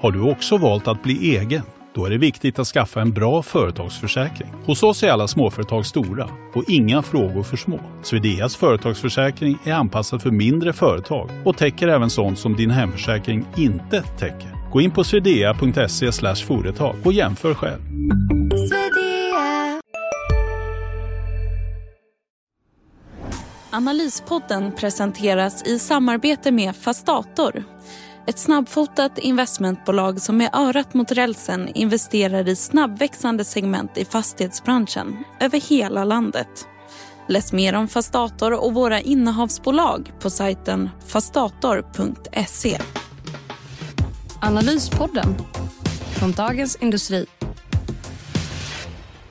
Har du också valt att bli egen? Då är det viktigt att skaffa en bra företagsförsäkring. Hos oss är alla småföretag stora och inga frågor för små. Swedeas företagsförsäkring är anpassad för mindre företag och täcker även sånt som din hemförsäkring inte täcker. Gå in på swedea.se företag och jämför själv. Analyspodden presenteras i samarbete med Fastator. Ett snabbfotat investmentbolag som med örat mot rälsen investerar i snabbväxande segment i fastighetsbranschen över hela landet. Läs mer om Fastator och våra innehavsbolag på sajten fastator.se. Analyspodden från Dagens Industri.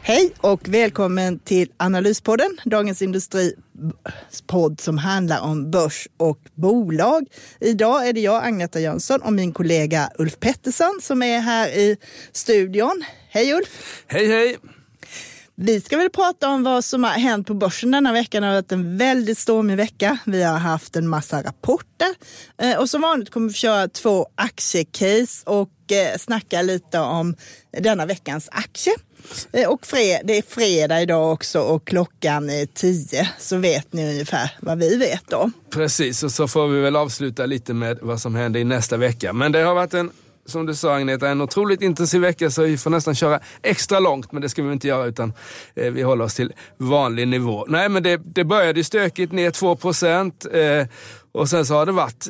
Hej och välkommen till Analyspodden, Dagens Industri podd som handlar om börs och bolag. Idag är det jag, Agneta Jönsson, och min kollega Ulf Pettersson som är här i studion. Hej Ulf! Hej hej! Vi ska väl prata om vad som har hänt på börsen denna veckan. Det har varit en väldigt stormig vecka. Vi har haft en massa rapporter eh, och som vanligt kommer vi köra två aktiecase och eh, snacka lite om denna veckans aktie. Eh, och fred, det är fredag idag också och klockan är tio så vet ni ungefär vad vi vet då. Precis, och så får vi väl avsluta lite med vad som händer i nästa vecka. Men det har varit en som du sa Agneta, en otroligt intensiv vecka så vi får nästan köra extra långt. Men det ska vi inte göra utan eh, vi håller oss till vanlig nivå. Nej men det, det började stökigt, ner 2 procent. Eh, och sen så har det varit,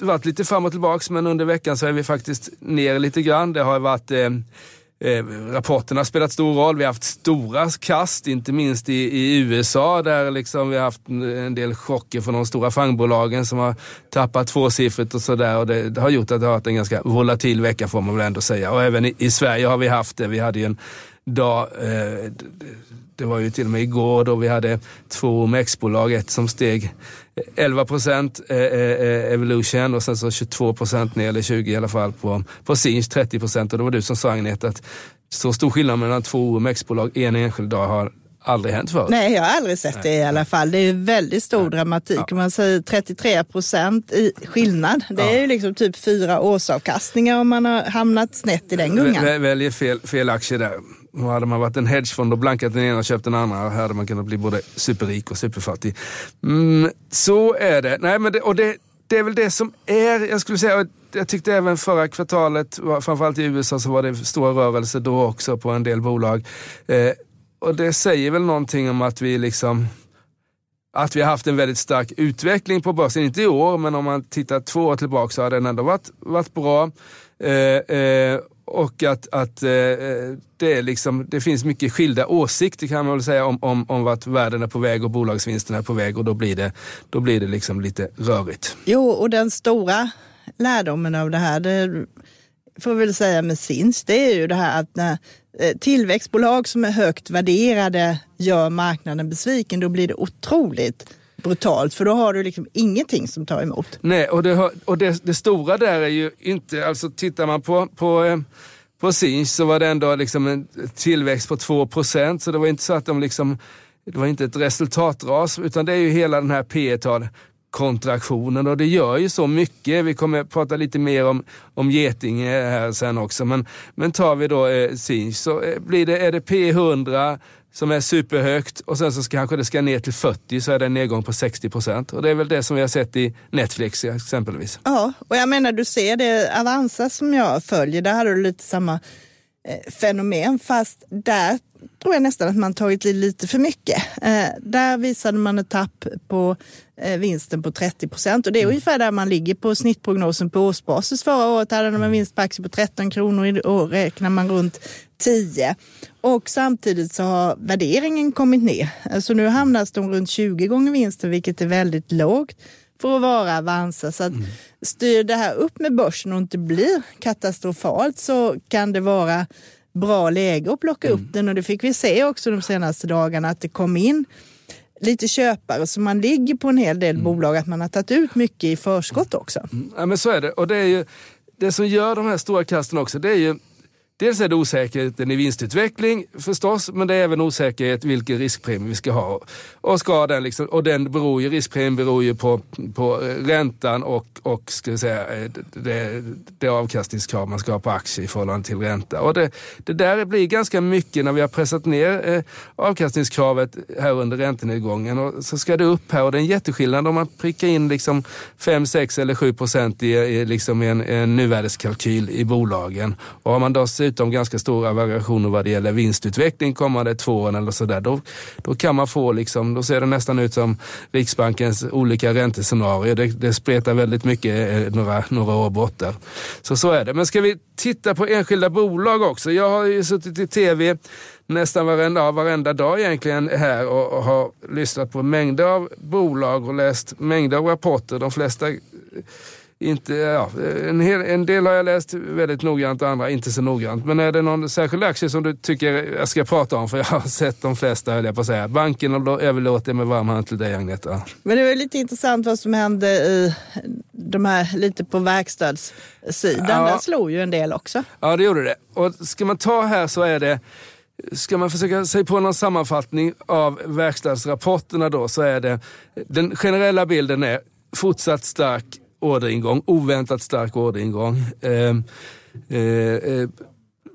varit lite fram och tillbaks men under veckan så är vi faktiskt ner lite grann. Det har varit eh, Eh, rapporterna har spelat stor roll. Vi har haft stora kast, inte minst i, i USA där liksom vi har haft en del chocker från de stora fangbolagen som har tappat tvåsiffrigt och sådär. Och det, det, har gjort att det har varit en ganska volatil vecka får man väl ändå säga. Och även i, i Sverige har vi haft det. Vi hade ju en dag eh, det var ju till och med igår då vi hade två OMX-bolag, ett som steg 11 procent eh, eh, Evolution och sen så 22 procent ner, eller 20 i alla fall, på, på Sinch 30 procent. Och det var du som sa Agneta att så stor skillnad mellan två OMX-bolag en enskild dag har aldrig hänt förut. Nej, jag har aldrig sett det i alla fall. Det är väldigt stor Nej. dramatik. Ja. Man säger 33 procent i skillnad. Det är ju liksom typ fyra årsavkastningar om man har hamnat snett i den gungan. Väl, väljer fel, fel aktie där. Hade man varit en hedgefond och blankat den ena och köpt den andra hade man kunnat bli både superrik och superfattig. Mm, så är det. Nej, men det, och det, det är väl det som är, jag skulle säga, jag tyckte även förra kvartalet, framförallt i USA, så var det stora rörelser då också på en del bolag. Eh, och det säger väl någonting om att vi liksom att vi har haft en väldigt stark utveckling på börsen. Inte i år, men om man tittar två år tillbaka så har den ändå varit, varit bra. Eh, eh, och att, att eh, eh, det, är liksom, det finns mycket skilda åsikter kan man väl säga om, om, om vart världen är på väg och bolagsvinsterna är på väg och då blir det, då blir det liksom lite rörigt. Jo, och den stora lärdomen av det här, det får vi väl säga med SINS, det är ju det här att när eh, tillväxtbolag som är högt värderade gör marknaden besviken, då blir det otroligt brutalt för då har du liksom ingenting som tar emot. Nej, och det, och det, det stora där är ju inte, alltså tittar man på, på eh, på Sinch så var det ändå liksom en tillväxt på 2% så det var inte så att de liksom, det var inte ett resultatras utan det är ju hela den här P tal kontraktionen och det gör ju så mycket. Vi kommer att prata lite mer om, om Getinge här sen också. Men, men tar vi då eh, Sinch så eh, blir det, är det P100 som är superhögt och sen så ska, kanske det ska ner till 40 så är det en nedgång på 60 procent. Och det är väl det som vi har sett i Netflix exempelvis. Ja, och jag menar du ser det Avanza som jag följer, där hade du lite samma eh, fenomen fast där tror jag nästan att man tagit lite för mycket. Eh, där visade man ett tapp på eh, vinsten på 30 procent och det är mm. ungefär där man ligger på snittprognosen på årsbasis. Förra året hade de en vinst på aktier på 13 kronor och räknar man runt 10. Och samtidigt så har värderingen kommit ner. Så nu hamnas de runt 20 gånger vinsten, vilket är väldigt lågt för att vara Avanza. Så att styr det här upp med börsen och inte blir katastrofalt så kan det vara bra läge att plocka mm. upp den och det fick vi se också de senaste dagarna att det kom in lite köpare så man ligger på en hel del mm. bolag att man har tagit ut mycket i förskott också. Mm. Ja men så är det och det är ju det som gör de här stora kasten också det är ju dels är det osäkerheten i vinstutveckling förstås, men det är även osäkerhet vilken riskpremie vi ska ha. Och, ska den, liksom, och den beror ju, riskpremien beror ju på, på eh, räntan och, och ska säga, eh, det, det avkastningskrav man ska ha på aktier i förhållande till ränta. Och det, det där blir ganska mycket när vi har pressat ner eh, avkastningskravet här under räntenedgången. Och så ska det upp här och det är en jätteskillnad om man prickar in liksom 5, 6 eller 7 procent i, i, liksom en, en nuvärdeskalkyl i bolagen. Och har man dessutom ganska stora variationer vad det gäller vinstutveckling kommande två åren eller sådär, då, då kan man få liksom, då ser det nästan ut som Riksbankens olika räntescenarier. Det, det spretar väldigt mycket eh, några, några år bort där. Så så är det. Men ska vi titta på enskilda bolag också? Jag har ju suttit i tv nästan varenda, varenda dag egentligen här och, och har lyssnat på mängder av bolag och läst mängder av rapporter. De flesta inte, ja, en, hel, en del har jag läst väldigt noggrant och andra inte så noggrant. Men är det någon särskild aktie som du tycker jag ska prata om? För jag har sett de flesta, höll jag på att säga. Banken och då överlåter jag med varm hand till dig Agneta. Men det var lite intressant vad som hände i de här lite på verkstadssidan. Ja. Där slog ju en del också. Ja, det gjorde det. Och ska man ta här så är det Ska man försöka sig på någon sammanfattning av verkstadsrapporterna då så är det den generella bilden är fortsatt stark orderingång, oväntat stark orderingång. Ehm, eh, eh,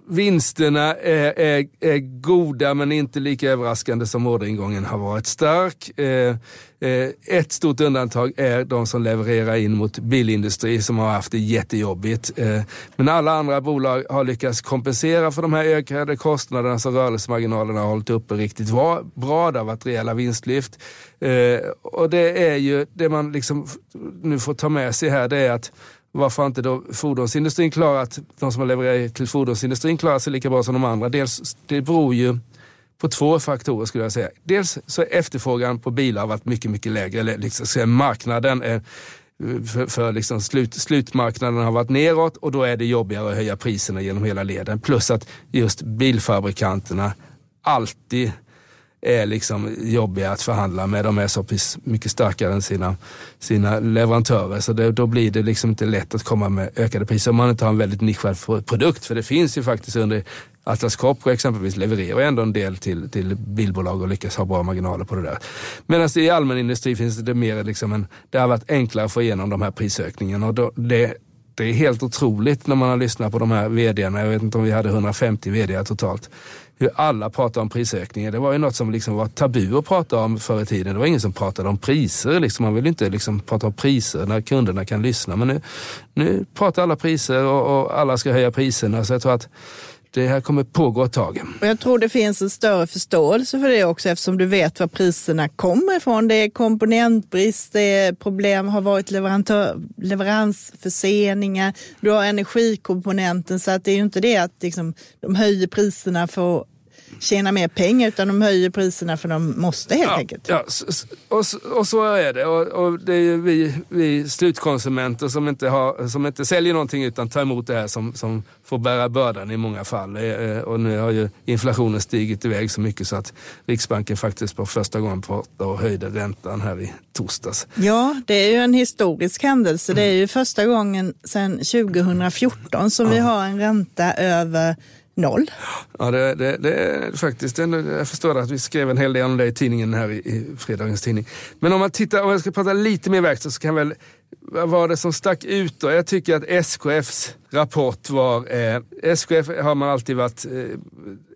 vinsterna är, är, är, goda men inte lika överraskande som orderingången har varit stark. Eh, eh, ett stort undantag är de som levererar in mot bilindustri som har haft det jättejobbigt. Eh, men alla andra bolag har lyckats kompensera för de här ökade kostnaderna så rörelsemarginalerna har hållit uppe riktigt bra. Det har varit rejäla vinstlyft. Eh, och det är ju det man liksom nu får ta med sig här det är att varför har inte då fordonsindustrin klarat, de som har levererat till fordonsindustrin klarat sig lika bra som de andra. Dels, det beror ju på två faktorer skulle jag säga. Dels så är efterfrågan på bilar varit mycket, mycket lägre. Eller liksom, marknaden är, för, för liksom slut, slutmarknaden har varit neråt och då är det jobbigare att höja priserna genom hela leden. Plus att just bilfabrikanterna alltid är liksom jobbiga att förhandla med. De är så mycket starkare än sina, sina leverantörer. Så det, då blir det liksom inte lätt att komma med ökade priser om man inte har en väldigt nischad produkt. För det finns ju faktiskt under Atlas Copco exempelvis levererar ändå en del till, till bilbolag och lyckas ha bra marginaler på det där. Medan i allmän industri finns det mer liksom en, det har varit enklare att få igenom de här prisökningarna och då, det, det är helt otroligt när man har lyssnat på de här vdarna. Jag vet inte om vi hade 150 vd totalt hur alla pratar om prisökningar. Det var ju något som liksom var tabu att prata om förr i tiden. Det var ingen som pratade om priser. Liksom. Man vill inte liksom prata om priser när kunderna kan lyssna. Men nu, nu pratar alla priser och, och alla ska höja priserna. Så jag tror att det här kommer pågå ett tag. Och jag tror det finns en större förståelse för det också eftersom du vet var priserna kommer ifrån. Det är komponentbrist, det är problem, har varit leveransförseningar, du har energikomponenten så att det är ju inte det att liksom, de höjer priserna för tjäna mer pengar utan de höjer priserna för de måste helt ja, enkelt. Ja, och, och så är det. Och, och, det är vi, vi slutkonsumenter som inte, har, som inte säljer någonting utan tar emot det här som, som får bära bördan i många fall. Eh, och nu har ju inflationen stigit iväg så mycket så att Riksbanken faktiskt på första gången pratade och höjde räntan här i torsdags. Ja, det är ju en historisk händelse. Det är ju första gången sedan 2014 som vi har en ränta över noll. Ja, det, det, det är faktiskt, jag förstår att vi skrev en hel del om det i tidningen här i, i fredagens tidning. Men om man tittar, om jag ska prata lite mer verkstad så kan väl, vad var det som stack ut då? Jag tycker att SKFs rapport var, eh, SKF har man alltid varit eh,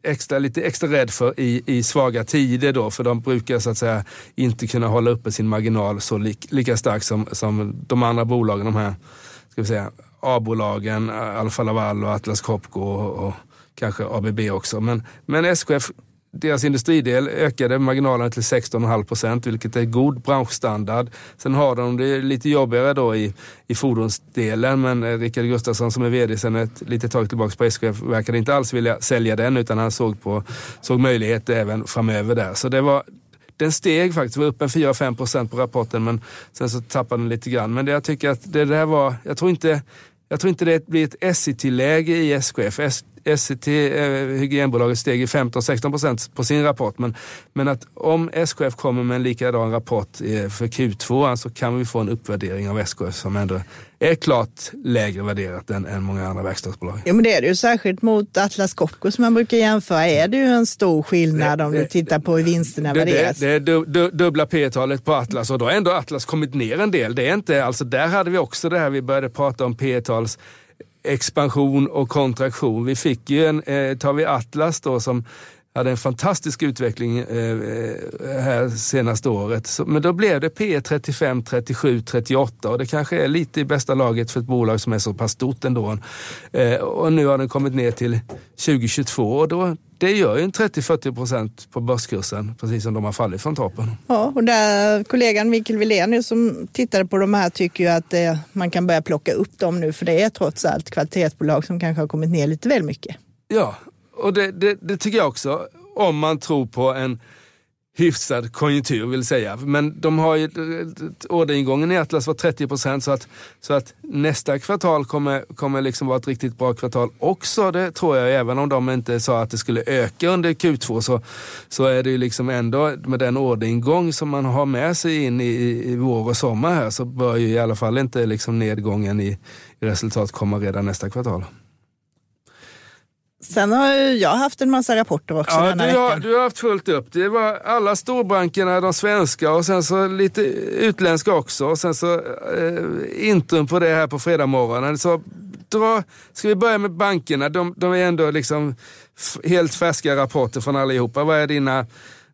extra, lite extra rädd för i, i svaga tider då, för de brukar så att säga inte kunna hålla uppe sin marginal så li, lika stark som, som de andra bolagen, de här, ska vi säga, A-bolagen, Alfa Laval och Atlas Copco och, och kanske ABB också. Men, men SKF, deras industridel ökade marginalerna till 16,5 procent, vilket är god branschstandard. Sen har de det lite jobbigare då i, i fordonsdelen, men Rickard Gustafsson som är vd sedan ett litet tag tillbaka på SKF verkade inte alls vilja sälja den, utan han såg, på, såg möjligheter även framöver där. Så det var, den steg faktiskt, var upp en 4-5 procent på rapporten, men sen så tappade den lite grann. Men det, jag tycker att det där var, jag tror inte jag tror inte det blir ett SI-tilläge i SKF. SCT, eh, hygienbolaget, steg i 15-16 procent på sin rapport. Men, men att om SKF kommer med en likadan rapport eh, för Q2 så kan vi få en uppvärdering av SKF som ändå är klart lägre värderat än, än många andra verkstadsbolag. Ja, men det är det ju. Särskilt mot Atlas Copco som man brukar jämföra är det ju en stor skillnad om du tittar på hur vinsterna det, värderas. Det, det är du, du, dubbla P-talet på Atlas och då har ändå Atlas kommit ner en del. Det är inte, alltså där hade vi också det här vi började prata om P-tals expansion och kontraktion. Vi fick ju en, eh, tar vi Atlas då som hade en fantastisk utveckling eh, eh här senaste året. Men då blev det P 35, 37, 38 och det kanske är lite i bästa laget för ett bolag som är så pass stort ändå. Eh, och nu har den kommit ner till 2022 och då, det gör ju en 30-40 procent på börskursen, precis som de har fallit från toppen. Ja, och där kollegan Mikael Wilén som tittade på de här tycker ju att eh, man kan börja plocka upp dem nu för det är trots allt kvalitetsbolag som kanske har kommit ner lite väl mycket. Ja, och det, det, det, tycker jag också. Om man tror på en hyfsad konjunktur vill säga. Men de har ju, orderingången i Atlas var 30 procent så att, så att nästa kvartal kommer, kommer liksom vara ett riktigt bra kvartal också. Det tror jag, även om de inte sa att det skulle öka under Q2 så, så är det ju liksom ändå med den orderingång som man har med sig in i, i vår och sommar här så bör ju i alla fall inte liksom nedgången i, i resultat komma redan nästa kvartal. Sen har jag haft en massa rapporter också ja, du har, veckan. du har haft fullt upp. Det var alla storbankerna, de svenska och sen så lite utländska också. Och sen så eh, intron på det här på fredag Så dra, ska vi börja med bankerna? De, de är ändå liksom helt färska rapporter från allihopa. Vad är dina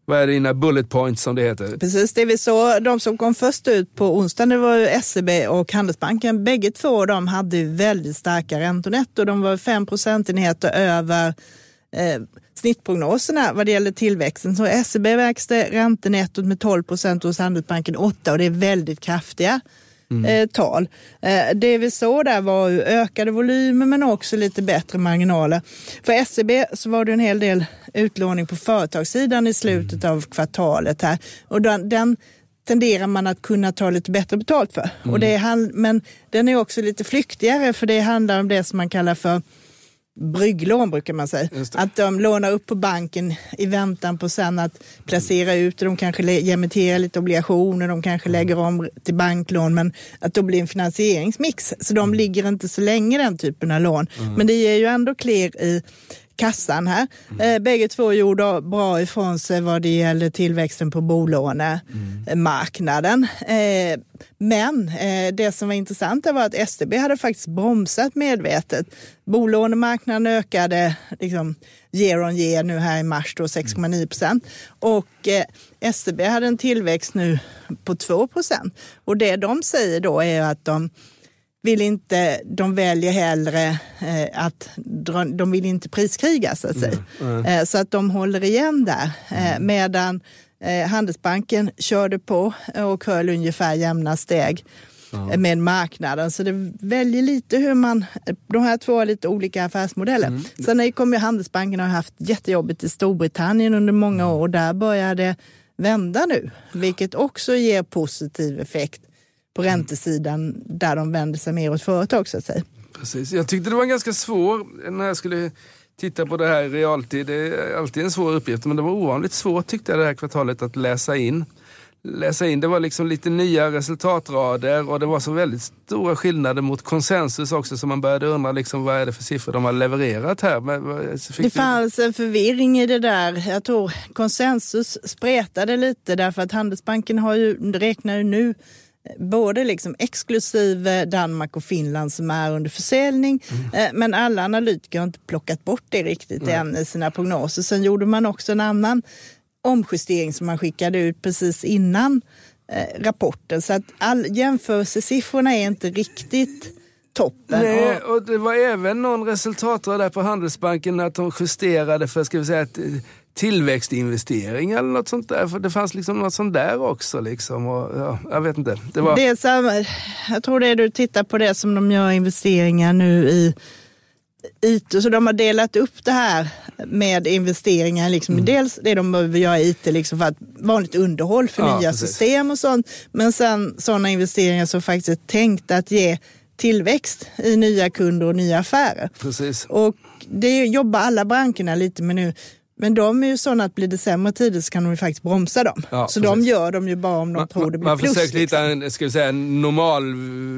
vad är dina bullet points som det heter? Precis, det vi såg, de som kom först ut på onsdagen det var ju SEB och Handelsbanken. Bägge två de hade väldigt starka räntonetto. De var fem procentenheter över eh, snittprognoserna vad det gäller tillväxten. Så SEB växte räntenettot med 12 procent hos Handelsbanken 8 och det är väldigt kraftiga mm. eh, tal. Eh, det vi såg där var ökade volymer men också lite bättre marginaler. För SEB så var det en hel del utlåning på företagssidan i slutet av kvartalet här och den, den tenderar man att kunna ta lite bättre betalt för. Mm. Och det är, men den är också lite flyktigare för det handlar om det som man kallar för brygglån brukar man säga. Att de lånar upp på banken i väntan på sen att placera ut De kanske emitterar lite obligationer, de kanske mm. lägger om till banklån, men att då blir en finansieringsmix. Så de mm. ligger inte så länge den typen av lån. Mm. Men det ger ju ändå klirr i kassan här. Mm. Bägge två gjorde bra ifrån sig vad det gäller tillväxten på bolånemarknaden. Mm. men eh, det som var intressant var att STB hade faktiskt bromsat medvetet. Bolånemarknaden ökade liksom year on year nu här i mars 6,9 procent och eh, STB hade en tillväxt nu på 2 procent. Och det de säger då är att de vill inte, de väljer hellre eh, att de vill inte priskriga så att säga. Mm. Mm. Eh, så att de håller igen där. Eh, mm. medan Handelsbanken körde på och höll ungefär jämna steg mm. med marknaden. Så det väljer lite hur man, de här två har lite olika affärsmodeller. Mm. Sen kommer Handelsbanken ha haft jättejobbigt i Storbritannien under många mm. år och där börjar det vända nu, vilket också ger positiv effekt på räntesidan där de vänder sig mer åt företag så att säga. Precis. Jag tyckte det var ganska svår när jag skulle titta på det här i realtid. Det är alltid en svår uppgift men det var ovanligt svårt tyckte jag det här kvartalet att läsa in. Läsa in. Det var liksom lite nya resultatrader och det var så väldigt stora skillnader mot konsensus också så man började undra liksom, vad är det för siffror de har levererat här. Men, det fanns en förvirring i det där. Jag tror konsensus spretade lite därför att Handelsbanken har ju, räknar ju nu både liksom exklusive Danmark och Finland som är under försäljning. Mm. Men alla analytiker har inte plockat bort det riktigt mm. än i sina prognoser. Sen gjorde man också en annan omjustering som man skickade ut precis innan eh, rapporten. Så att all, jämförelsesiffrorna är inte riktigt toppen. Nej, och det var även någon resultatrad där på Handelsbanken att de justerade för ska vi säga, ett tillväxtinvestering eller något sånt där. För det fanns liksom något sånt där också. Liksom. Och, ja, jag vet inte. Det var... det är samma, jag tror det är du tittar på det som de gör investeringar nu i IT. Så de har delat upp det här med investeringar. Liksom. Mm. Dels det de behöver göra i IT liksom för att vanligt underhåll för ja, system och sånt. Men sen sådana investeringar som faktiskt är tänkta att ge tillväxt i nya kunder och nya affärer. Precis. Och det jobbar alla branscherna lite med nu. Men de är ju sådana att blir det sämre tider så kan de ju faktiskt bromsa dem. Ja, så precis. de gör de ju bara om de Man, tror det blir man plus. försöker hitta liksom. en, ska vi säga, en normal,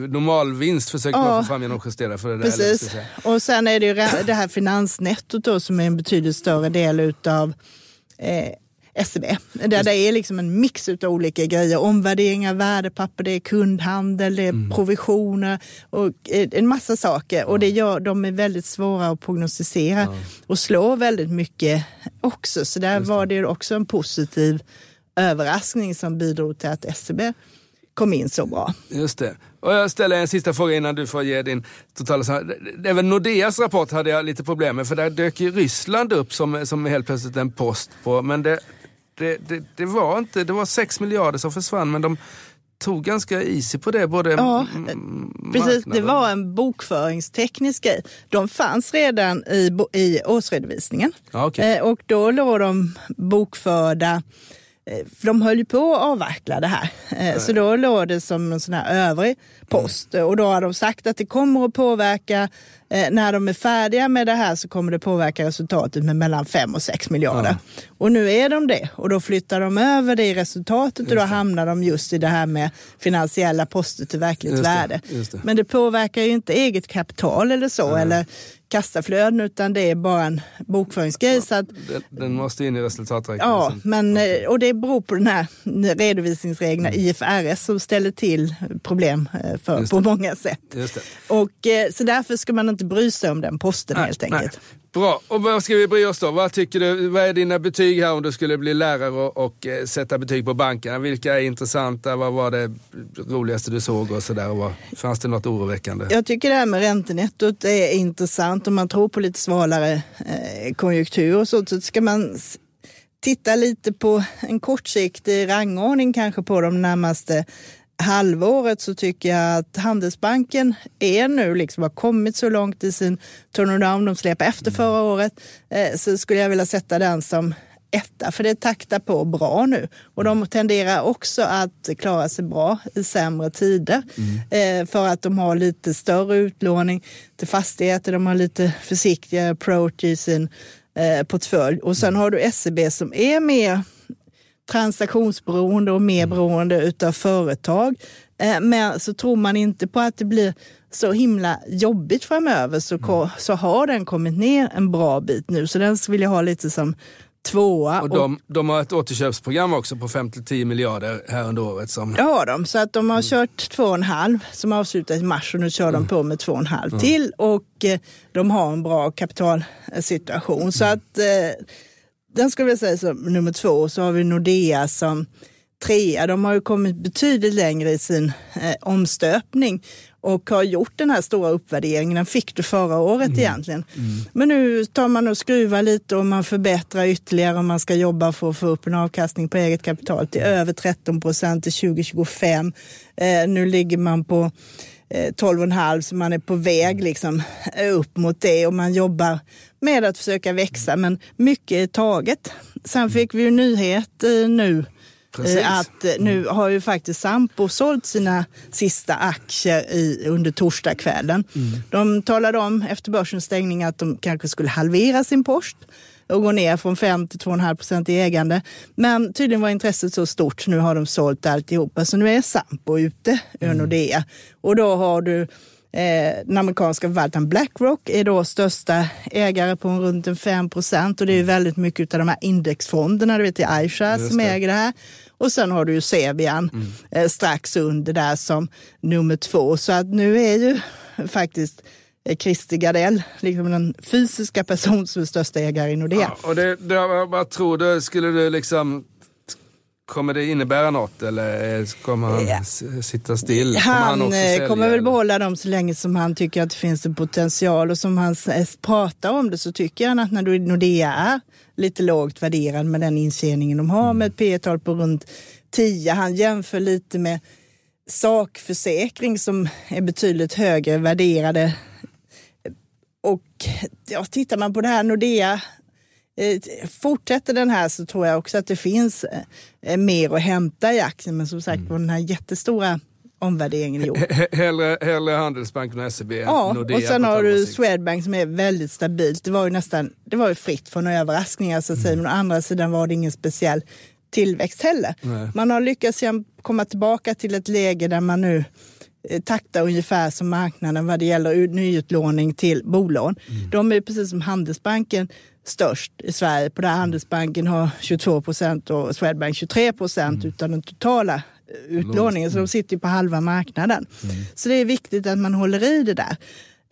normal vinst försöker man Ja. få fram genom att justera för det där. Precis. säga. Och sen är det ju det här finansnettot då som är en betydligt större del utav eh, SEB. Där det är liksom en mix utav olika grejer. Omvärdering av värdepapper, det är kundhandel, det är Mm. provisioner och eh, en massa saker. Och det gör de är väldigt svåra att prognostisera och slår väldigt mycket också. Så där var det också en positiv överraskning som bidrog till att SEB kom in så bra. Just det. Och jag ställer en sista fråga innan du får ge din totala... väl Nordeas rapport hade jag lite problem med, för där dök ju Ryssland upp som, som helt plötsligt en post på. Men det, det, det, det var inte... Det var 6 miljarder som försvann, men de tog ganska easy på det. Både Ja, mm, Precis, det var en bokföringsteknisk grej. De fanns redan i, i årsredovisningen Ja, okej. Eh, och då låg de bokförda eh, för de höll ju på att avveckla det här. Eh, Så då låg det som en sån här övrig post. Och då har de sagt att det kommer att påverka, eh, när de är färdiga med det här så kommer det påverka resultatet med mellan 5 och 6 miljarder. Och nu är de det. Och då flyttar de över det i resultatet och då hamnar de just i det här med finansiella poster till verkligt Just det, värde. just det. Men det påverkar ju inte eget kapital eller så, eller kassaflöden, utan det är bara en bokföringsgrej. Så att, Den, den måste in i resultaträkningen. Ja, sen. men, eh, och det beror på den här redovisningsreglerna IFRS som ställer till problem eh, för, på många sätt. Och, eh, så därför ska man inte bry sig om den posten helt enkelt. Bra, och vad ska vi bry oss då? Vad, tycker du, vad är dina betyg här om du skulle bli lärare och, och eh, sätta betyg på bankerna? Vilka är intressanta? Vad var det roligaste du såg och sådär? Och vad- Fanns det något oroväckande? Jag tycker det här med räntenettot är intressant. Om man tror på lite svalare eh, konjunktur och så, så ska man titta lite på en kortsiktig rangordning kanske på de närmaste halvåret så tycker jag att Handelsbanken är nu liksom har kommit så långt i sin turnaround. De släpar efter förra året. Eh, så skulle jag vilja sätta den som etta, för det taktar på bra nu. Och de tenderar också att klara sig bra i sämre tider. Eh, för att de har lite större utlåning till fastigheter, de har lite försiktigare approach i sin eh, portfölj. Och sen har du SEB som är mer transaktionsberoende och mer beroende utav företag. Eh, Men så tror man inte på att det blir så himla jobbigt framöver så, ko- så har den kommit ner en bra bit nu. Så den vill jag ha lite som tvåa. Och de, de har ett återköpsprogram också på 5-10 miljarder här under året. Som, Det har de, så att de har kört två och en halv som avslutas i mars och nu kör de på med två och en halv till och eh, de har en bra kapitalsituation. Så att eh, den skulle jag säga som nummer två. Så har vi Nordea som trea. De har ju kommit betydligt längre i sin eh, omstöpning och har gjort den här stora uppvärderingen. Den fick du förra året egentligen. Men nu tar man och skruvar lite och man förbättrar ytterligare och man ska jobba för att få upp en avkastning på eget kapital till över 13 procent till 2025. Eh, nu ligger man på eh, 12,5 så man är på väg liksom, eh, upp mot det och man jobbar med att försöka växa men mycket är taget. Sen fick vi ju nyhet eh, nu Precis. eh, att eh, nu har ju faktiskt Sampo sålt sina sista aktier i, under torsdagskvällen. De talade om efter börsens stängning att de kanske skulle halvera sin post och gå ner från 5 till 2,5 procent i ägande. Men tydligen var intresset så stort, nu har de sålt alltihopa. Så nu är Sampo ute ur Nordea. Och då har du eh, den amerikanska förvaltaren Blackrock är då största ägare på runt en 5 procent. Och det är ju väldigt mycket av de här indexfonderna, du vet det är iShares som äger det här. Och sen har du ju Sevian eh, strax under där som nummer två. Så att nu är ju faktiskt eh, Christer Gardell liksom den fysiska person som är största ägare i Nordea. Ja, och det, det, vad tror du, skulle du liksom... Kommer det innebära något eller eh, kommer han s- sitta still? Kommer Han, också eh, sälja, kommer väl behålla dem så länge som han tycker att det finns en potential. Och som han pratar om det så tycker han att när du- Nordea är lite lågt värderad med den intjäningen de har Mm. med ett P tal på runt 10. Han jämför lite med sakförsäkring som är betydligt högre värderade. Och ja, tittar man på det här Nordea Fortsätter den här så tror jag också att det finns eh, mer att hämta i aktien. Men som sagt var den här jättestora omvärderingen. He- Hellre, hellre Handelsbanken och SEB Ja, Nordea och sen har du. Swedbank som är väldigt stabilt. Det var ju nästan det var ju fritt från överraskningar så att säga. Men å andra sidan var det ingen speciell tillväxt heller. Nej. Man har lyckats komma tillbaka till ett läge där man nu eh, taktar ungefär som marknaden vad det gäller ut- nyutlåning till bolån. De är precis som Handelsbanken störst i Sverige. På det Handelsbanken har 22 procent och Swedbank 23 procent utav den totala eh, utlåningen. Så de sitter ju på halva marknaden. Så det är viktigt att man håller i det där.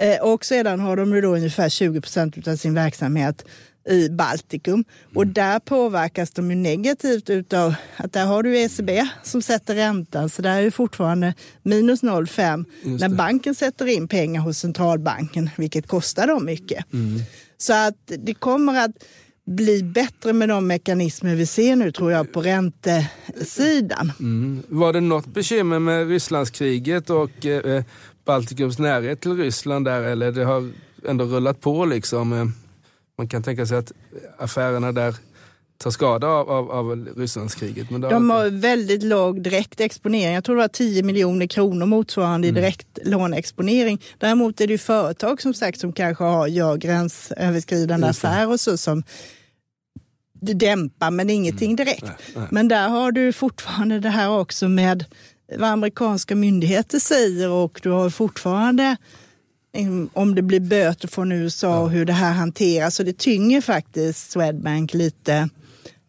Eh, Och sedan har de då ungefär 20 procent av sin verksamhet i Baltikum. Och där påverkas de ju negativt utav att där har du ECB som sätter räntan. Så där är ju fortfarande minus 0,5 när banken sätter in pengar hos centralbanken, vilket kostar dem mycket. Så att det kommer att bli bättre med de mekanismer vi ser nu tror jag på räntesidan. Mm. Var det något bekymmer med Rysslandskriget och eh, Baltikums närhet till Ryssland där eller det har ändå rullat på liksom? Eh, man kan tänka sig att affärerna där tar skada av, av, av Rysslandskriget. Men De har inte- väldigt låg direkt exponering. Jag tror det var 10 miljoner kronor motsvarande i direkt låneexponering. Däremot är det ju företag som sagt som kanske har, gör gränsöverskridande affärer och så som dämpar men ingenting direkt. Nej, nej. Men där har du fortfarande det här också med vad amerikanska myndigheter säger och du har fortfarande mm, om det blir böter från USA och hur det här hanteras. Så det tynger faktiskt Swedbank lite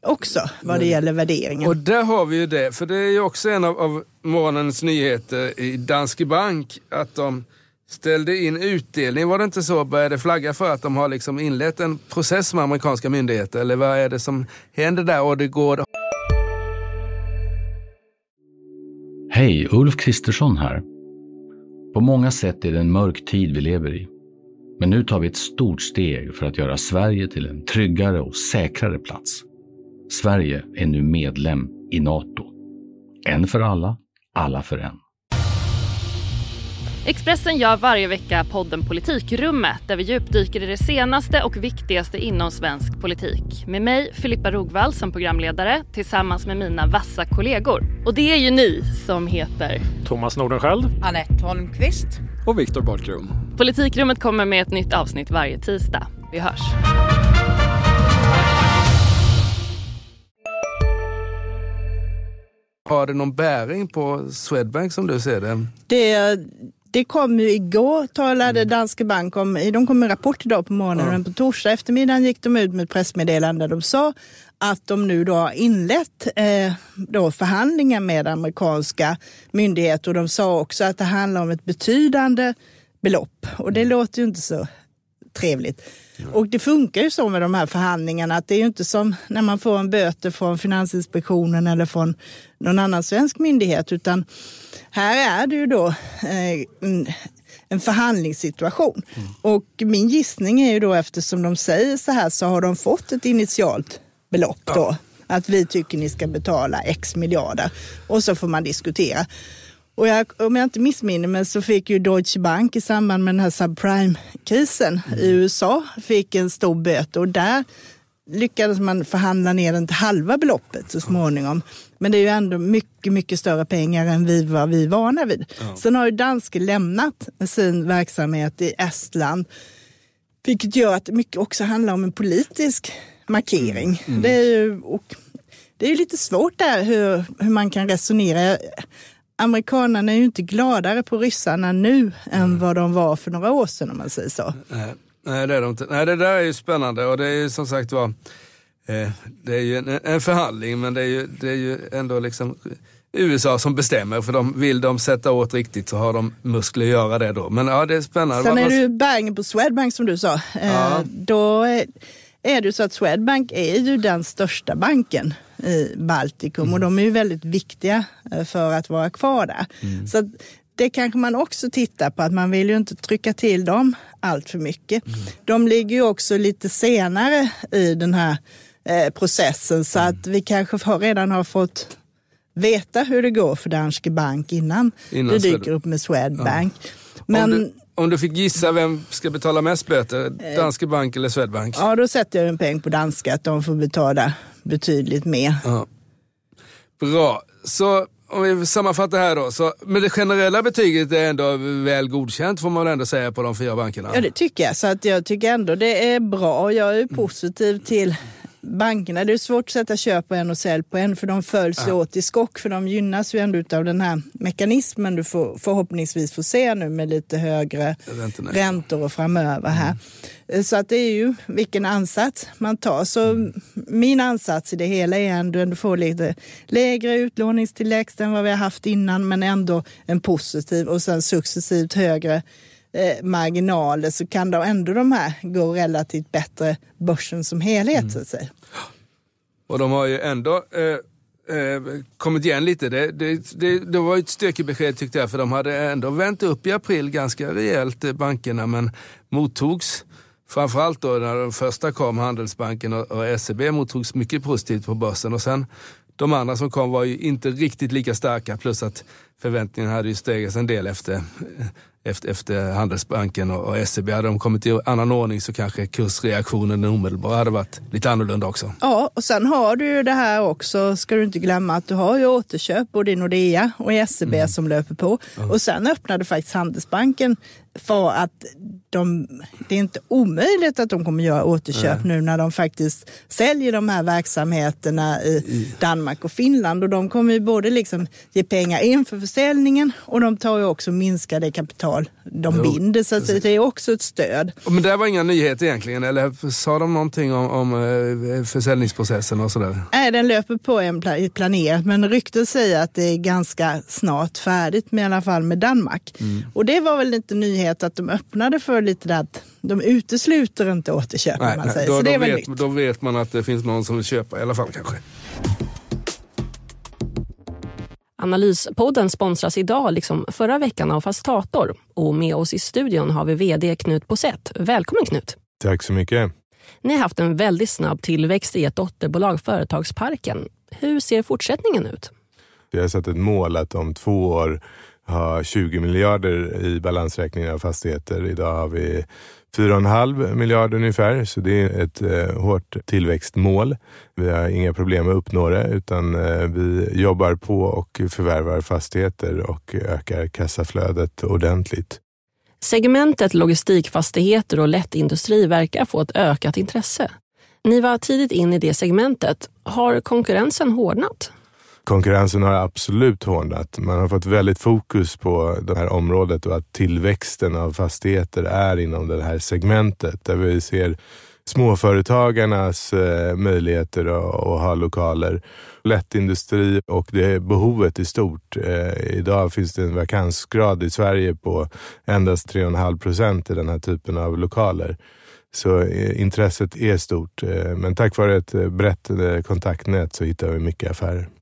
också vad det gäller värderingen. Och där har vi ju det, för det är ju också en av, av morgonens nyheter i Danske Bank att de ställde in utdelning. Var det inte så? Började flagga för att de har liksom inlett en process med amerikanska myndigheter? Eller vad är det som händer där? Och det går... Hej, Ulf Kristersson här. På många sätt är det en mörk tid vi lever i. Men nu tar vi ett stort steg för att göra Sverige till en tryggare och säkrare plats. Sverige är nu medlem i Nato. En för alla, alla för en. Expressen gör varje vecka podden Politikrummet där vi djupdyker i det senaste och viktigaste inom svensk politik. Med mig, Filippa Rogvall, som programledare tillsammans med mina vassa kollegor. Och det är ju ni som heter... Thomas Nordenskjöld Anette Holmqvist. och Viktor Bartkrum. Politikrummet kommer med ett nytt avsnitt varje tisdag. Vi hörs. Har det någon bäring på Swedbank som du ser det? Det, det kom ju igår, talade Danske Bank om, de kom med rapport idag på morgonen, men på torsdag eftermiddagen gick de ut med ett pressmeddelande. Där de sa att de nu då har inlett eh, då förhandlingar med amerikanska myndigheter. Och de sa också att det handlar om ett betydande belopp. Och det låter ju inte så trevligt. Och det funkar ju så med de här förhandlingarna att det är ju inte som när man får en böter från Finansinspektionen eller från någon annan svensk myndighet utan här är det ju då eh, en- förhandlingssituation. Och min gissning är ju då eftersom de säger så här så har de fått ett initialt belopp då. Att vi tycker ni ska betala x miljarder och så får man diskutera. Och jag, om jag inte missminner mig så fick ju Deutsche Bank i samband med den här subprime-krisen i USA fick en stor böter och där lyckades man förhandla ner den till halva beloppet så småningom. Men det är ju ändå mycket, mycket större pengar än vi var vi vana vid. Sen har ju Danske lämnat sin verksamhet i Estland, vilket gör att det mycket också handlar om en politisk markering. Det är ju, och det är lite svårt där hur, hur man kan resonera. Amerikanerna är ju inte gladare på ryssarna nu än vad de var för några år sedan om man säger så. Nej, nej, det är de inte. Nej, det där är ju spännande och det är ju som sagt var, eh, det är ju en, en förhandling men det är ju, det är ju ändå liksom USA som bestämmer för de, vill de sätta åt riktigt så har de muskler att göra det då. Men ja, det är spännande. Sen är det ju bäringen på Swedbank som du sa. Eh, Ja. Då är, är det ju så att Swedbank är ju den största banken i Baltikum och de är ju väldigt viktiga eh, för att vara kvar där. Så att det kanske man också tittar på, att man vill ju inte trycka till dem allt för mycket. De ligger ju också lite senare i den här eh, processen så att vi kanske har, redan har fått veta hur det går för Danske Bank innan, Innan det dyker upp med Swedbank. om, Men, om du fick gissa vem ska betala mest böter, Danske Bank eller Swedbank? Ja, då sätter jag en peng på danska att de får betala betydligt mer. Ja. Bra. Så om vi sammanfattar här då. Så, men det generella betyget är ändå väl godkänt får man väl ändå säga på de fyra bankerna? Ja det tycker jag. Så att jag tycker ändå det är bra. Jag är positiv till bankerna. Det är svårt att sätta köp på en och sälj på en för de följs ja. åt i skock för de gynnas ju ändå av den här mekanismen du får, förhoppningsvis får se nu med lite högre räntor och framöver här. Mm. Så att det är ju vilken ansats man tar. Så mm. min ansats i det hela är ändå att få lite lägre utlåningstillväxt än vad vi har haft innan men ändå en positiv och sen successivt högre eh, marginaler så kan då ändå de här gå relativt bättre börsen som helhet. Mm. Så att säga. Och de har ju ändå eh, eh, kommit igen lite. Det, det, det, det var ett stökigt tyckte jag för de hade ändå vänt upp i april ganska rejält, eh, bankerna, men mottogs Framförallt då när de första kom, Handelsbanken och, och SEB, mottogs mycket positivt på börsen. Och sen de andra som kom var ju inte riktigt lika starka plus att förväntningarna hade ju stegats en del efter efter, efter Handelsbanken och, och SEB. Hade de kommit i annan ordning så kanske kursreaktionen omedelbara hade varit lite annorlunda också. Ja, och sen har du ju det här också, ska du inte glömma att du har ju återköp både i Nordea och i SEB mm. som löper på. Mm. Och sen öppnade faktiskt Handelsbanken för att de, det är inte omöjligt att de kommer göra återköp Nej. nu när de faktiskt säljer de här verksamheterna i, Danmark och Finland. Och de kommer ju både liksom ge pengar in för försäljningen och de tar ju också minska det kapital de jo, binder. Så det är också ett stöd. Men det var inga nyheter egentligen, eller sa de någonting om, om eh, försäljningsprocessen och sådär? Nej, den löper på en planerat, men ryktet säger att det är ganska snart färdigt med i alla fall med Danmark. Mm. Och det var väl lite nyhet att de öppnade för lite där att de utesluter inte återköp. Nej, man säger. Då, Så det är väl vet, då vet man att det finns någon som vill köpa i alla fall kanske. Analyspodden sponsras idag, liksom förra veckan, av Fastator. Och med oss i studion har vi vd Knut Bosett. Välkommen Knut! Tack så mycket! Ni har haft en väldigt snabb tillväxt i ett dotterbolag, Företagsparken. Hur ser fortsättningen ut? Vi har satt ett mål att om två år ha 20 miljarder i balansräkningen av fastigheter. Idag har vi 4,5 miljarder ungefär, så det är ett eh, hårt tillväxtmål. Vi har inga problem att uppnå det, utan eh, vi jobbar på och förvärvar fastigheter och ökar kassaflödet ordentligt. Segmentet logistikfastigheter och lättindustri verkar få ett ökat intresse. Ni var tidigt in i det segmentet. Har konkurrensen hårdnat? Konkurrensen har absolut hårdnat. Man har fått väldigt fokus på det här området och att tillväxten av fastigheter är inom det här segmentet där vi ser småföretagarnas eh, möjligheter att, ha lokaler, lättindustri och det behovet i stort. Eh, idag finns det en vakansgrad i Sverige på endast 3,5 procent i den här typen av lokaler. Så eh, intresset är stort, men tack vare ett brett kontaktnät så hittar vi mycket affärer.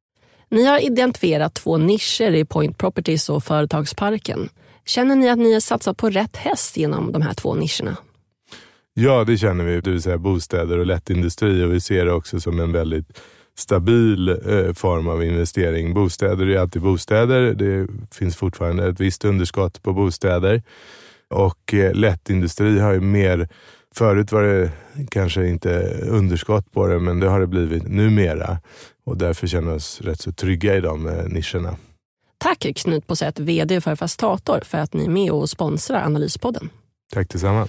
Ni har identifierat två nischer i Point Properties och Företagsparken. Känner ni att ni har satsat på rätt häst genom de här två nischerna? Ja, det känner vi. Det vill säga bostäder och lättindustri och vi ser det också som en väldigt stabil eh, form av investering. Bostäder är alltid bostäder. Det finns fortfarande ett visst underskott på bostäder. Och eh, lättindustri har ju mer Förut var det kanske inte underskott på det, men det har det blivit numera. Och därför känner vi oss rätt så trygga i de nischerna. Tack Knut Posett, VD för Fastator, för att ni är med och sponsrar Analyspodden. Tack detsamma.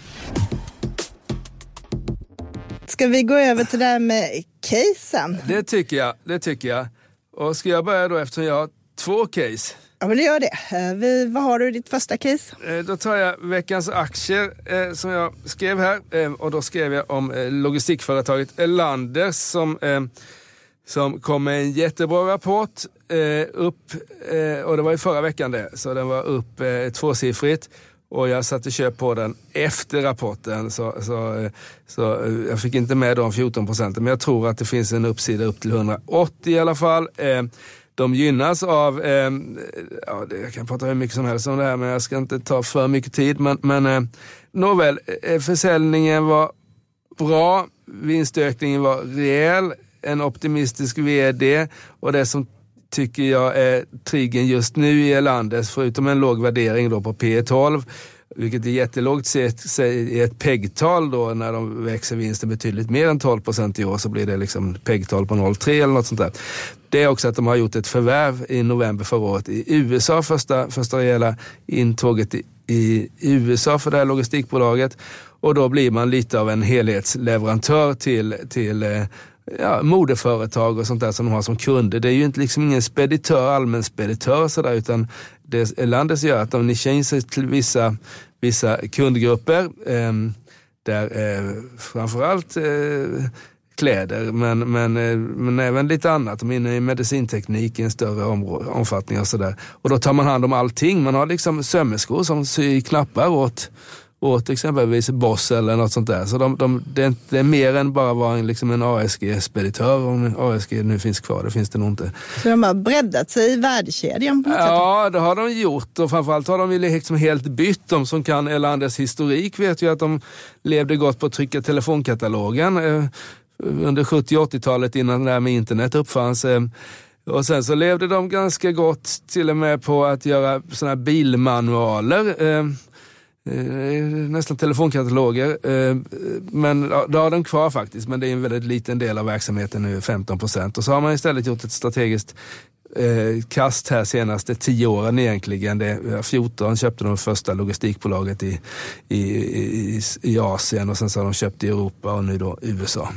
Ska vi gå över till det här med casen? Det tycker jag. Det tycker jag. Och ska jag börja då eftersom jag har två case? Ja, men gör det. Eh, vi, vad har du i ditt första case? Eh, då tar jag veckans aktier eh, som jag skrev här. Eh, och då skrev jag om eh, logistikföretaget Elanders som, som kom med en jättebra rapport. Eh, upp, eh, och det var i förra veckan det, så den var upp eh, tvåsiffrigt. Och jag satte köp på den efter rapporten. Så, så, så jag fick inte med de 14 procenten. Men jag tror att det finns en uppsida upp till 180 i alla fall. De gynnas av, ja, jag kan prata hur mycket som helst om det här men jag ska inte ta för mycket tid. Men, men nåväl, försäljningen var bra, vinstökningen var rejäl, en optimistisk vd och det som tycker jag är triggern just nu i Elanders, förutom en låg värdering då på P 12 vilket är jättelågt sett i ett PEG-tal då när de växer vinsten betydligt mer än 12 procent i år så blir det liksom PEG-tal på 0,3 eller något sånt där. Det är också att de har gjort ett förvärv i november förra året i USA, första, första rejäla intåget i, i USA för det här logistikbolaget. Och då blir man lite av en helhetsleverantör till, till eh, ja, modeföretag och sånt där som de har som kunder. Det är ju inte liksom ingen speditör, allmän speditör sådär, utan det Elanders gör att de nischar in sig till vissa, vissa kundgrupper. Eh, där eh, framförallt eh, kläder men, men, eh, men även lite annat. De är inne i medicinteknik i en större omfattning och sådär. Och då tar man hand om allting. Man har liksom sömmerskor som syr knappar åt åt exempelvis Boss eller något sånt där. Så de, de, det, är, mer än bara vara en, liksom en ASG-speditör, om ASG nu finns kvar. Det finns det nog inte. Så de har breddat sig i värdekedjan på något Ja, sätt. det har de gjort och framförallt har de liksom helt bytt. De som kan Elanders historik vet ju att de levde gott på att trycka telefonkatalogen eh, under 70 80-talet innan det här med internet uppfanns. Eh, och sen så levde de ganska gott till och med på att göra sådana här bilmanualer. Eh, nästan telefonkataloger. Eh, men det har de kvar faktiskt, men det är en väldigt liten del av verksamheten nu, 15 procent. Och så har man istället gjort ett strategiskt eh, kast här senaste tio åren egentligen. Det, 14 köpte de första logistikbolaget i, i, i, i Asien och sen så har de köpt i Europa och nu då USA.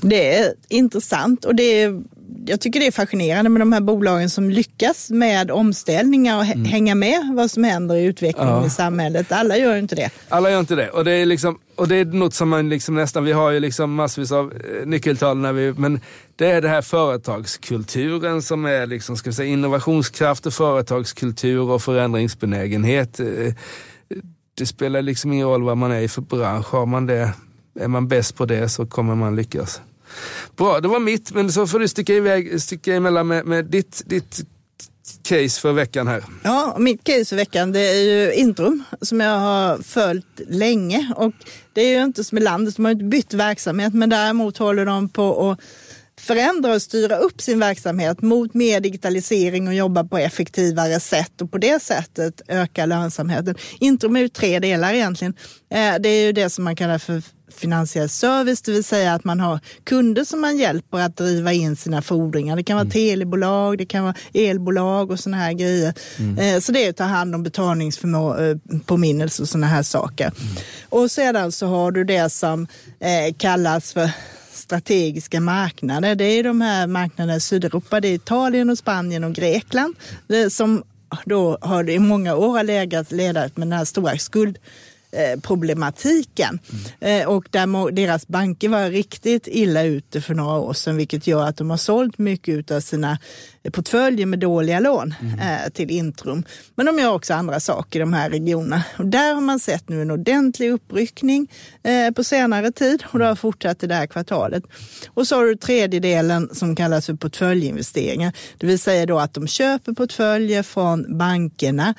Det är intressant och det är jag tycker det är fascinerande med de här bolagen som lyckas med omställningar och mm. hänga med vad som händer i utvecklingen ja. i samhället. Alla gör inte det. Alla gör inte det. Och det är, liksom, och det är något som man liksom nästan, vi har ju liksom massvis av eh, nyckeltal, när vi, men det är det här företagskulturen som är liksom, ska säga, innovationskraft och företagskultur och förändringsbenägenhet. Eh, det spelar liksom ingen roll vad man är i för bransch. Har man det, är man bäst på det så kommer man lyckas. Bra, det var mitt, men så får du sticka, iväg, sticka emellan med, med ditt, ditt case för veckan här. Ja, mitt case för veckan det är ju Intrum som jag har följt länge. Och det är ju inte som i landet, de har inte bytt verksamhet, men däremot håller de på att förändra och styra upp sin verksamhet mot mer digitalisering och jobba på effektivare sätt och på det sättet öka lönsamheten. Intrum är ju tre delar egentligen. Eh, det är ju det som man kallar för finansiell service, det vill säga att man har kunder som man hjälper att driva in sina fordringar. Det kan vara mm. telebolag, det kan vara elbolag och sådana här grejer. Mm. Eh, så det är att ta hand om betalningspåminnelser och sådana här saker. Mm. Och sedan så har du det som eh, kallas för strategiska marknader. Det är de här marknaderna i Sydeuropa, det är Italien och Spanien och Grekland som då har i många år legat ledat med den här stora skuld Eh, problematiken. Mm. Och där deras banker var riktigt illa ute för några år sedan, vilket gör att de har sålt mycket av sina portföljer med dåliga lån mm. till Intrum. Men de gör också andra saker i de här regionerna. Och där har man sett nu en ordentlig uppryckning på senare tid och det har fortsatt i det här kvartalet. Och så har du tredje delen som kallas för portföljinvesteringar. Det vill säga då att de köper portföljer från bankerna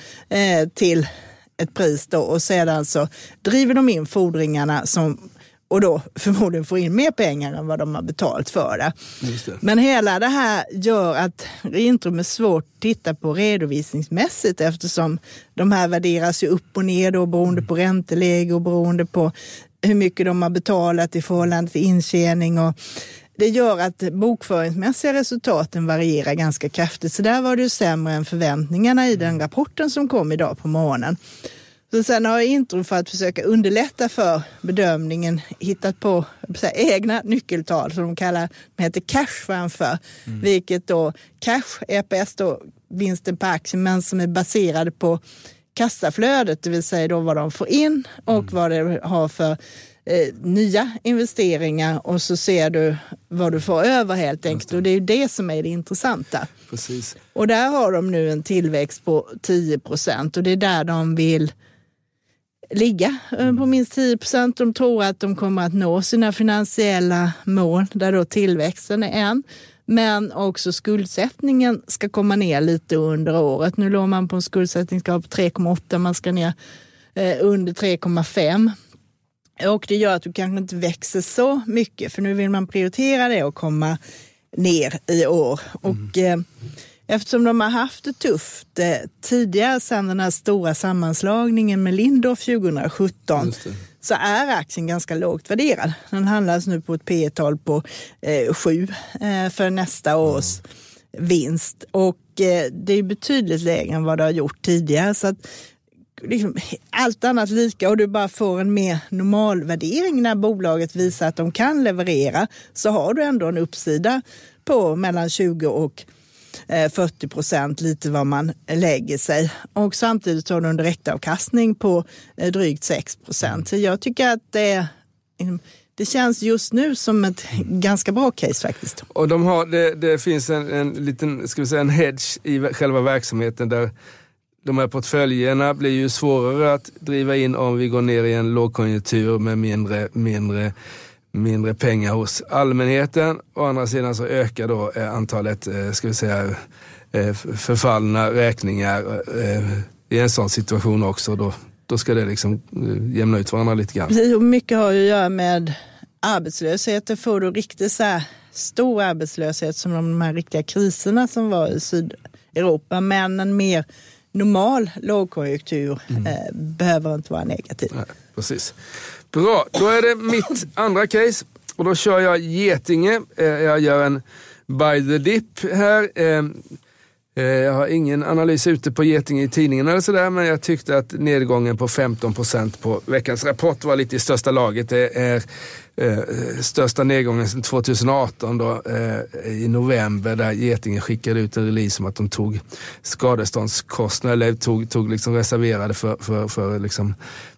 till ett pris då och sedan så driver de in fordringarna som och då förmodligen får in mer pengar än vad de har betalt för det. det. Men hela det här gör att Intrum är svårt att titta på redovisningsmässigt eftersom de här värderas ju upp och ner då beroende på ränteläge och beroende på hur mycket de har betalat i förhållande till intjäning. Och det gör att bokföringsmässiga resultaten varierar ganska kraftigt. Så där var det ju sämre än förväntningarna i den rapporten som kom idag på morgonen. Så sen har Intrum för att försöka underlätta för bedömningen hittat på säga, egna nyckeltal som de kallar, de heter cash framför. Mm. Vilket då cash, EPS då, vinsten per aktie, men som är baserade på kassaflödet, det vill säga då vad de får in och mm. vad det har för eh, nya investeringar och så ser du vad du får över helt enkelt. Och det är ju det som är det intressanta. Precis. Och där har de nu en tillväxt på 10 procent och det är där de vill ligga eh, på minst 10 procent. De tror att de kommer att nå sina finansiella mål där då tillväxten är en. Men också skuldsättningen ska komma ner lite under året. Nu låg man på en skuldsättningsgrad på 3,8, man ska ner eh, under 3,5. Och det gör att du kanske inte växer så mycket för nu vill man prioritera det och komma ner i år. Mm. Och, eh, eftersom de har haft det tufft eh, tidigare sedan den här stora sammanslagningen med Lindorff 2017 så är aktien ganska lågt värderad. Den handlas nu på ett P tal på eh, 7 eh, för nästa års vinst och eh, det är betydligt lägre än vad det har gjort tidigare. Så att, liksom, allt annat lika och du bara får en mer normal värdering när bolaget visar att de kan leverera så har du ändå en uppsida på mellan 20 och eh, 40 procent, lite vad man lägger sig. Och samtidigt har du en direktavkastning på eh, drygt 6 procent. Så jag tycker att det, liksom, det känns just nu som ett ganska bra case faktiskt. Och de har, det, det finns en, en liten, ska vi säga en hedge i själva verksamheten där de här portföljerna blir ju svårare att driva in om vi går ner i en lågkonjunktur med mindre, mindre mindre pengar hos allmänheten. Å andra sidan så ökar då eh, antalet, eh, ska vi säga, eh, förfallna räkningar i en sån situation också. Då, då ska det liksom jämna ut varandra lite grann. Mycket har ju att göra med arbetslösheten. Får du riktigt så här stor arbetslöshet som de här riktiga kriserna som var i Sydeuropa, men en mer normal lågkonjunktur mm. eh, behöver inte vara negativ. Nej, precis. Bra, då är det mitt andra case och då kör jag Getinge. Eh, jag gör en by the dip här. Eh, Eh, jag har ingen analys ute på Getinge i tidningen eller sådär, men jag tyckte att nedgången på 15 procent på veckans rapport var lite i största laget. Det är eh, största nedgången sedan 2018 då, eh, i november där Getinge skickade ut en release om att de tog skadeståndskostnader, eller tog, tog liksom reserverade för, för, för liksom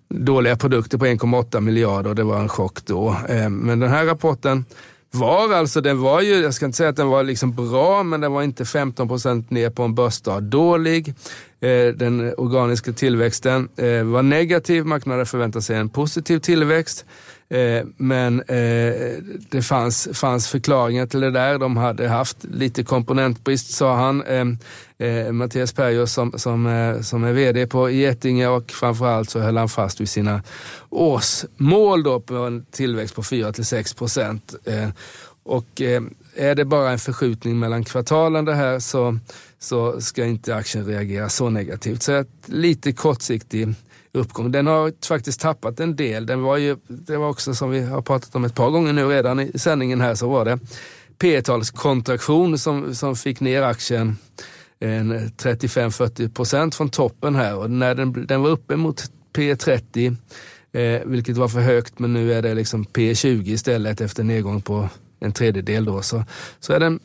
dåliga produkter på 1,8 miljarder och det var en chock då. Eh, men den här rapporten var alltså, den var ju, jag ska inte säga att den var liksom bra, men den var inte 15 procent ner på en börsdag dålig. Eh, den organiska tillväxten eh, var negativ, marknaden förväntade sig en positiv tillväxt. Eh, men eh, det fanns, fanns förklaringar till det där. De hade haft lite komponentbrist sa han. Eh, eh Mattias Perjos som, som, eh, som är VD på Getinge och framförallt så höll han fast vid sina årsmål då på en tillväxt på 4-6 procent. Eh, och är det bara en förskjutning mellan kvartalen det här så, så ska inte aktien reagera så negativt. Så lite kortsiktig uppgång. Den har faktiskt tappat en del. Den var ju, det var också som vi har pratat om ett par gånger nu redan i sändningen här så var det P-talskontraktion som, som fick ner aktien eh, 35-40 procent från toppen här och när den, den var uppe mot P30 eh, vilket var för högt men nu är det liksom P20 istället efter nedgång på en tredjedel då så, så är den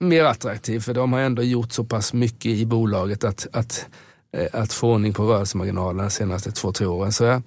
mer attraktiv för de har ändå gjort så pass mycket i bolaget att, att att få ordning på rörelsemarginalerna de senaste två, tre åren. Så jag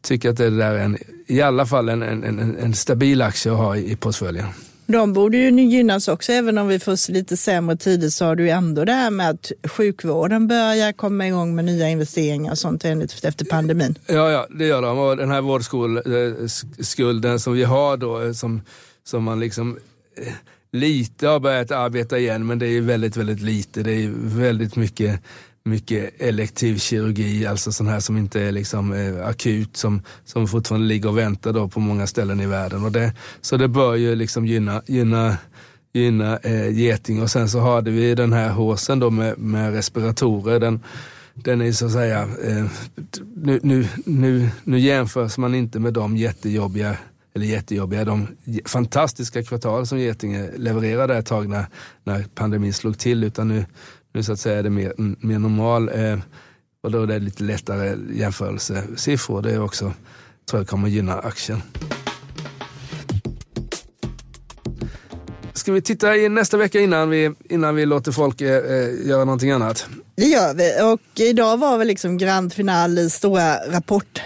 tycker att det där är en, i alla fall en, en, en stabil aktie att ha i, i portföljen. De borde ju gynnas också, även om vi får lite sämre tider så har du ju ändå det här med att sjukvården börjar komma igång med nya investeringar och sånt efter pandemin. Ja, ja det gör de. Och den här vårdskulden som vi har då, eh, som, som man liksom eh, lite har börjat arbeta igen, men det är väldigt, väldigt lite. Det är väldigt mycket mycket elektiv kirurgi, alltså sån här som inte är liksom eh, akut, som, som fortfarande ligger och väntar då på många ställen i världen. Och det, så det bör ju liksom gynna, gynna, gynna eh, geting. Och sen så hade vi den här håsen då med, med respiratorer. Den, den är så att säga, eh, nu, nu, nu, nu jämförs man inte med de jättejobbiga eller jättejobbiga, de fantastiska kvartal som Getinge levererade ett tag när, när pandemin slog till, utan nu, nu så att säga är det mer, mm, mer normal eh, och då är det lite lättare jämförelsesiffror. Det är också, tror jag kommer gynna aktien. Ska vi titta i nästa vecka innan vi, innan vi låter folk eh, eh göra någonting annat? Det gör vi och idag var väl liksom grand final i stora rapport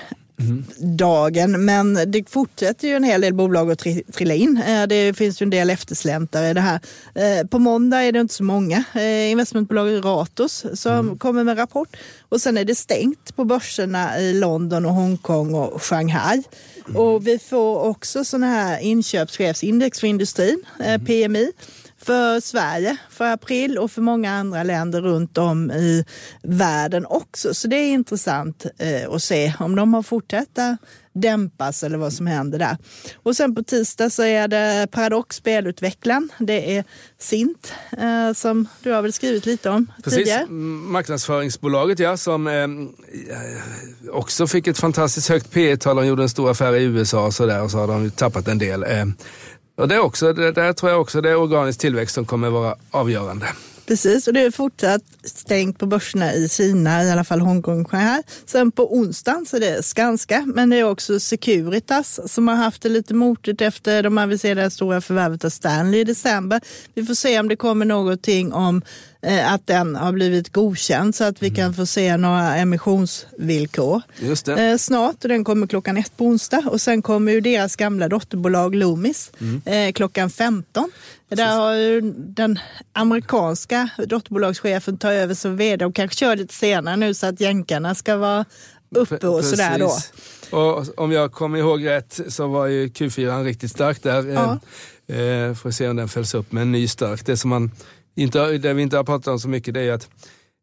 dagen. Men det fortsätter ju en hel del bolag att trilla in. Eh, det finns ju en del eftersläntare i det här. Eh, på måndag är det inte så många eh, investmentbolag Ratos som mm. kommer med rapport. Och sen är det stängt på börserna i London och Hongkong och Shanghai. Mm. Och vi får också sådana här inköpschefsindex för industrin, PMI för Sverige för april och för många andra länder runt om i världen också. Så det är intressant eh, att se om de har fortsatt dämpas eller vad som händer där. Och sen på tisdag så är det Paradox spelutvecklaren. Det är Sint eh, som du har väl skrivit lite om Precis. tidigare. Marknadsföringsbolaget ja, som eh, också fick ett fantastiskt högt P tal De gjorde en stor affär i USA och så där och så har de tappat en del. Och det är också, det, där tror jag också det är organisk tillväxt som kommer vara avgörande. Precis, och det är fortsatt stängt på börserna i Kina, i alla fall Hongkong och Shanghai. Sen på onsdagen så är det Skanska, men det är också Securitas som har haft det lite motigt efter de aviserade stora förvärvet av Stanley i december. Vi får se om det kommer någonting om att den har blivit godkänd så att vi kan få se några emissionsvillkor eh, snart. Och den kommer klockan ett på onsdag och sen kommer ju deras gamla dotterbolag Loomis eh, klockan 15. Där har ju den amerikanska dotterbolagschefen tagit över som vd och kanske kör lite senare nu så att jänkarna ska vara uppe och sådär då. Precis. Och om jag kommer ihåg rätt så var ju Q4 riktigt stark där. Ja. Eh, eh, får se om den följs upp med en ny stark. Det, som man inte, det vi inte har pratat om så mycket det är att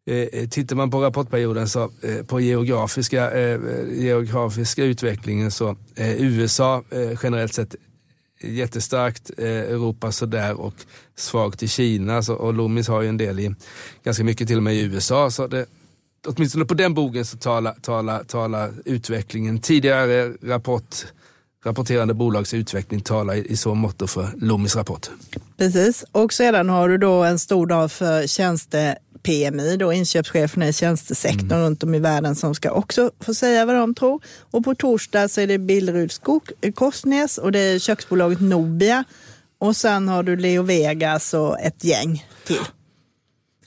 eh, tittar man på rapportperioden så eh, på geografiska, eh, geografiska utvecklingen så eh, USA eh, generellt sett eh, jättestarkt, eh, Europa sådär och svagt i Kina. Så, och Loomis har ju en del i, ganska mycket till och med i USA. Så det, åtminstone på den bogen så talar, tala, talar utvecklingen, tidigare rapport, rapporterande bolags utveckling talar i, så mått för Loomis rapport. Precis, och sedan har du då en stor dag för tjänste PMI, då inköpscheferna i tjänstesektorn Mm. runt om i världen som ska också få säga vad de tror. Och på torsdag så är det Billerud Skog, Korsnäs och det är köksbolaget Nobia. Och sen har du Leo Vegas och ett gäng till.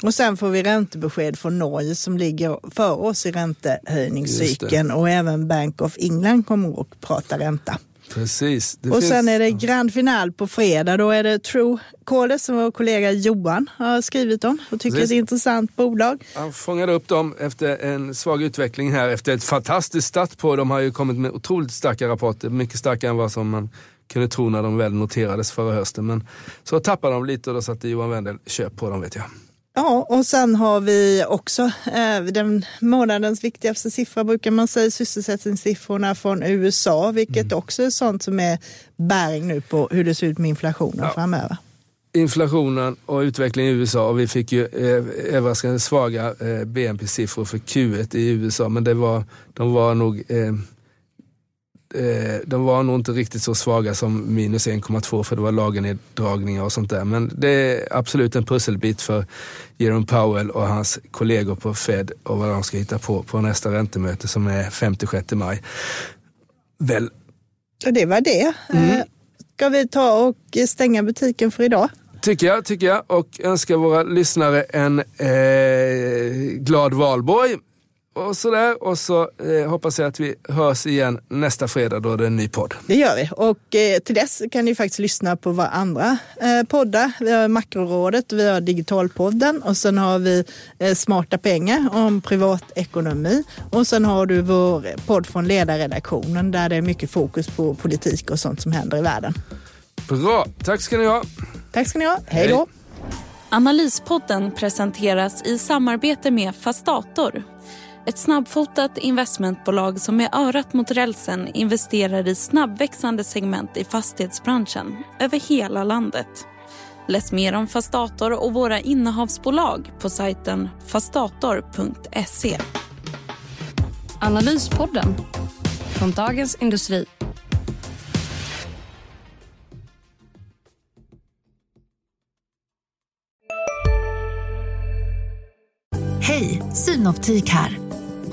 Och sen får vi räntebesked från Norge som ligger före oss i räntehöjningscykeln och även Bank of England kommer att prata ränta. Precis. Det och finns- sen är det grand final på fredag. Då är det True Caller som vår kollega Johan har skrivit om och tycker Precis. det är ett intressant bolag. Han fångade upp dem efter en svag utveckling här, efter ett fantastiskt start på. De har ju kommit med otroligt starka rapporter, mycket starkare än vad som man kunde tro när de väl noterades förra hösten. Men så tappade de lite och då satte Johan Wendel köp på dem vet jag. Ja, och sen har vi också eh, den månadens viktigaste siffra brukar man säga, sysselsättningssiffrorna från USA, vilket Mm. också är sånt som är bäring nu på hur det ser ut med inflationen framöver. inflationen och utvecklingen i USA och vi fick ju eh, överraskande svaga eh, BNP-siffror för Q1 i USA men det var, de var nog eh, eh, de var nog inte riktigt så svaga som minus 1,2 för det var lagerneddragningar och sånt där. Men det är absolut en pusselbit för Jerome Powell och hans kollegor på Fed och vad de ska hitta på på nästa räntemöte som är 56 maj. Väl, Och det var det. Mm. Eh, Ska vi ta och stänga butiken för idag? Tycker jag, tycker jag. Och önskar våra lyssnare en eh, glad valborg. Och sådär. Och så eh, hoppas jag att vi hörs igen nästa fredag då det är en ny podd. Det gör vi. Och eh, till dess kan ni faktiskt lyssna på våra andra eh, poddar. Vi har Makrorådet, vi har Digitalpodden och sen har vi eh, Smarta pengar om privatekonomi. Och sen har du vår podd från ledarredaktionen där det är mycket fokus på politik och sånt som händer i världen. Bra, tack ska ni ha. Tack ska ni ha. Hej då. Analyspodden presenteras i samarbete med Fastator. Ett snabbfotat investmentbolag som med örat mot rälsen investerar i snabbväxande segment i fastighetsbranschen över hela landet. Läs mer om Fastator och våra innehavsbolag på sajten fastator.se. Analyspodden från Dagens Industri. Hej, Synoptik här.